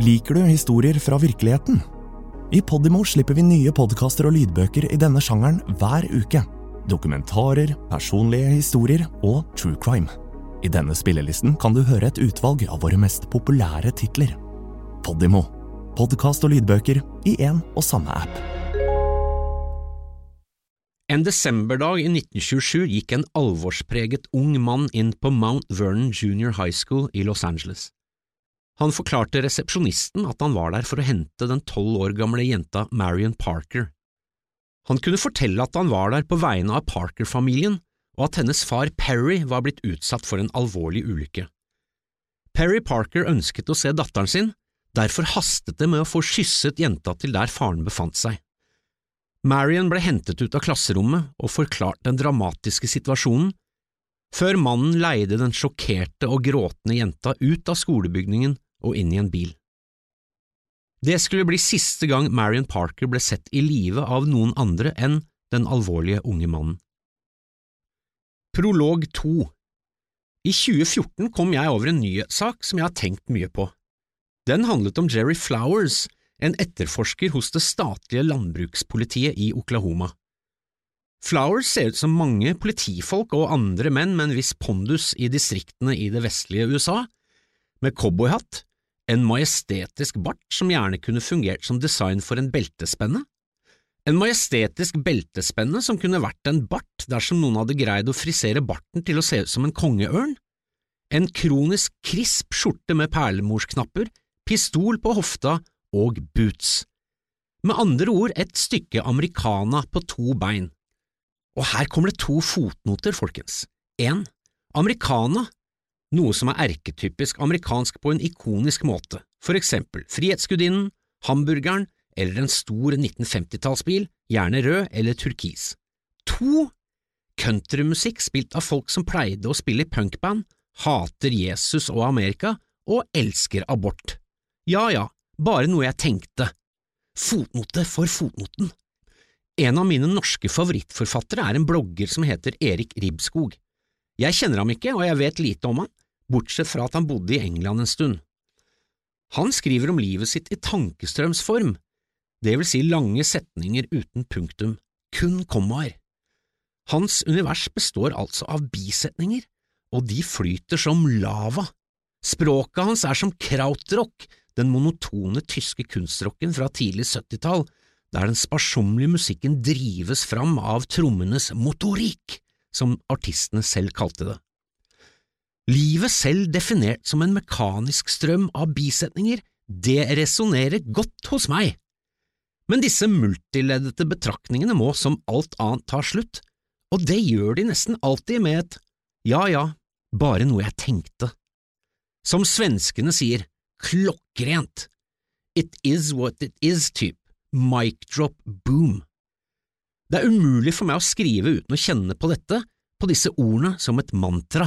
Liker du historier fra virkeligheten? I Podimo slipper vi nye podkaster og lydbøker i denne sjangeren hver uke. Dokumentarer, personlige historier og true crime. I denne spillelisten kan du høre et utvalg av våre mest populære titler. Podimo. Podkast og lydbøker i én og samme app. En desemberdag i 1927 gikk en alvorspreget ung mann inn på Mount Vernon Junior High School i Los Angeles. Han forklarte resepsjonisten at han var der for å hente den tolv år gamle jenta Marion Parker. Han kunne fortelle at han var der på vegne av Parker-familien, og at hennes far Perry var blitt utsatt for en alvorlig ulykke. Perry Parker ønsket å se datteren sin, derfor hastet det med å få kysset jenta til der faren befant seg. Marion ble hentet ut av klasserommet og forklart den dramatiske situasjonen, før mannen leide den sjokkerte og gråtende jenta ut av skolebygningen og inn i en bil. Det skulle bli siste gang Marion Parker ble sett i live av noen andre enn den alvorlige unge mannen. Prolog 2 I 2014 kom jeg over en nyhetssak som jeg har tenkt mye på. Den handlet om Jerry Flowers, en etterforsker hos det statlige landbrukspolitiet i Oklahoma. Flowers ser ut som mange politifolk og andre menn med en viss pondus i distriktene i det vestlige USA, med cowboyhatt, en majestetisk bart som gjerne kunne fungert som design for en beltespenne, en majestetisk beltespenne som kunne vært en bart dersom noen hadde greid å frisere barten til å se ut som en kongeørn, en kronisk krisp skjorte med perlemorsknapper, pistol på hofta og boots. Med andre ord et stykke americana på to bein. Og her kommer det to fotnoter, folkens. En, americana, noe som er erketypisk amerikansk på en ikonisk måte, for eksempel Frihetsgudinnen, hamburgeren eller en stor 1950-tallsbil, gjerne rød eller turkis. To, countrymusikk spilt av folk som pleide å spille i punkband, hater Jesus og Amerika og elsker abort. Ja ja, bare noe jeg tenkte. Fotnote for fotnoten. En av mine norske favorittforfattere er en blogger som heter Erik Ribskog. Jeg kjenner ham ikke, og jeg vet lite om han, bortsett fra at han bodde i England en stund. Han skriver om livet sitt i tankestrømsform, det vil si lange setninger uten punktum, kun kommaer. Hans univers består altså av bisetninger, og de flyter som lava. Språket hans er som krautrock, den monotone tyske kunstrocken fra tidlig 70-tall, der den sparsommelige musikken drives fram av trommenes motorikk, som artistene selv kalte det. Livet selv definert som en mekanisk strøm av bisetninger, det resonnerer godt hos meg. Men disse multileddete betraktningene må som alt annet ta slutt, og det gjør de nesten alltid med et ja ja, bare noe jeg tenkte. Som svenskene sier, klokkrent. It is what it is-type, mic drop boom. Det er umulig for meg å skrive uten å kjenne på dette, på disse ordene, som et mantra.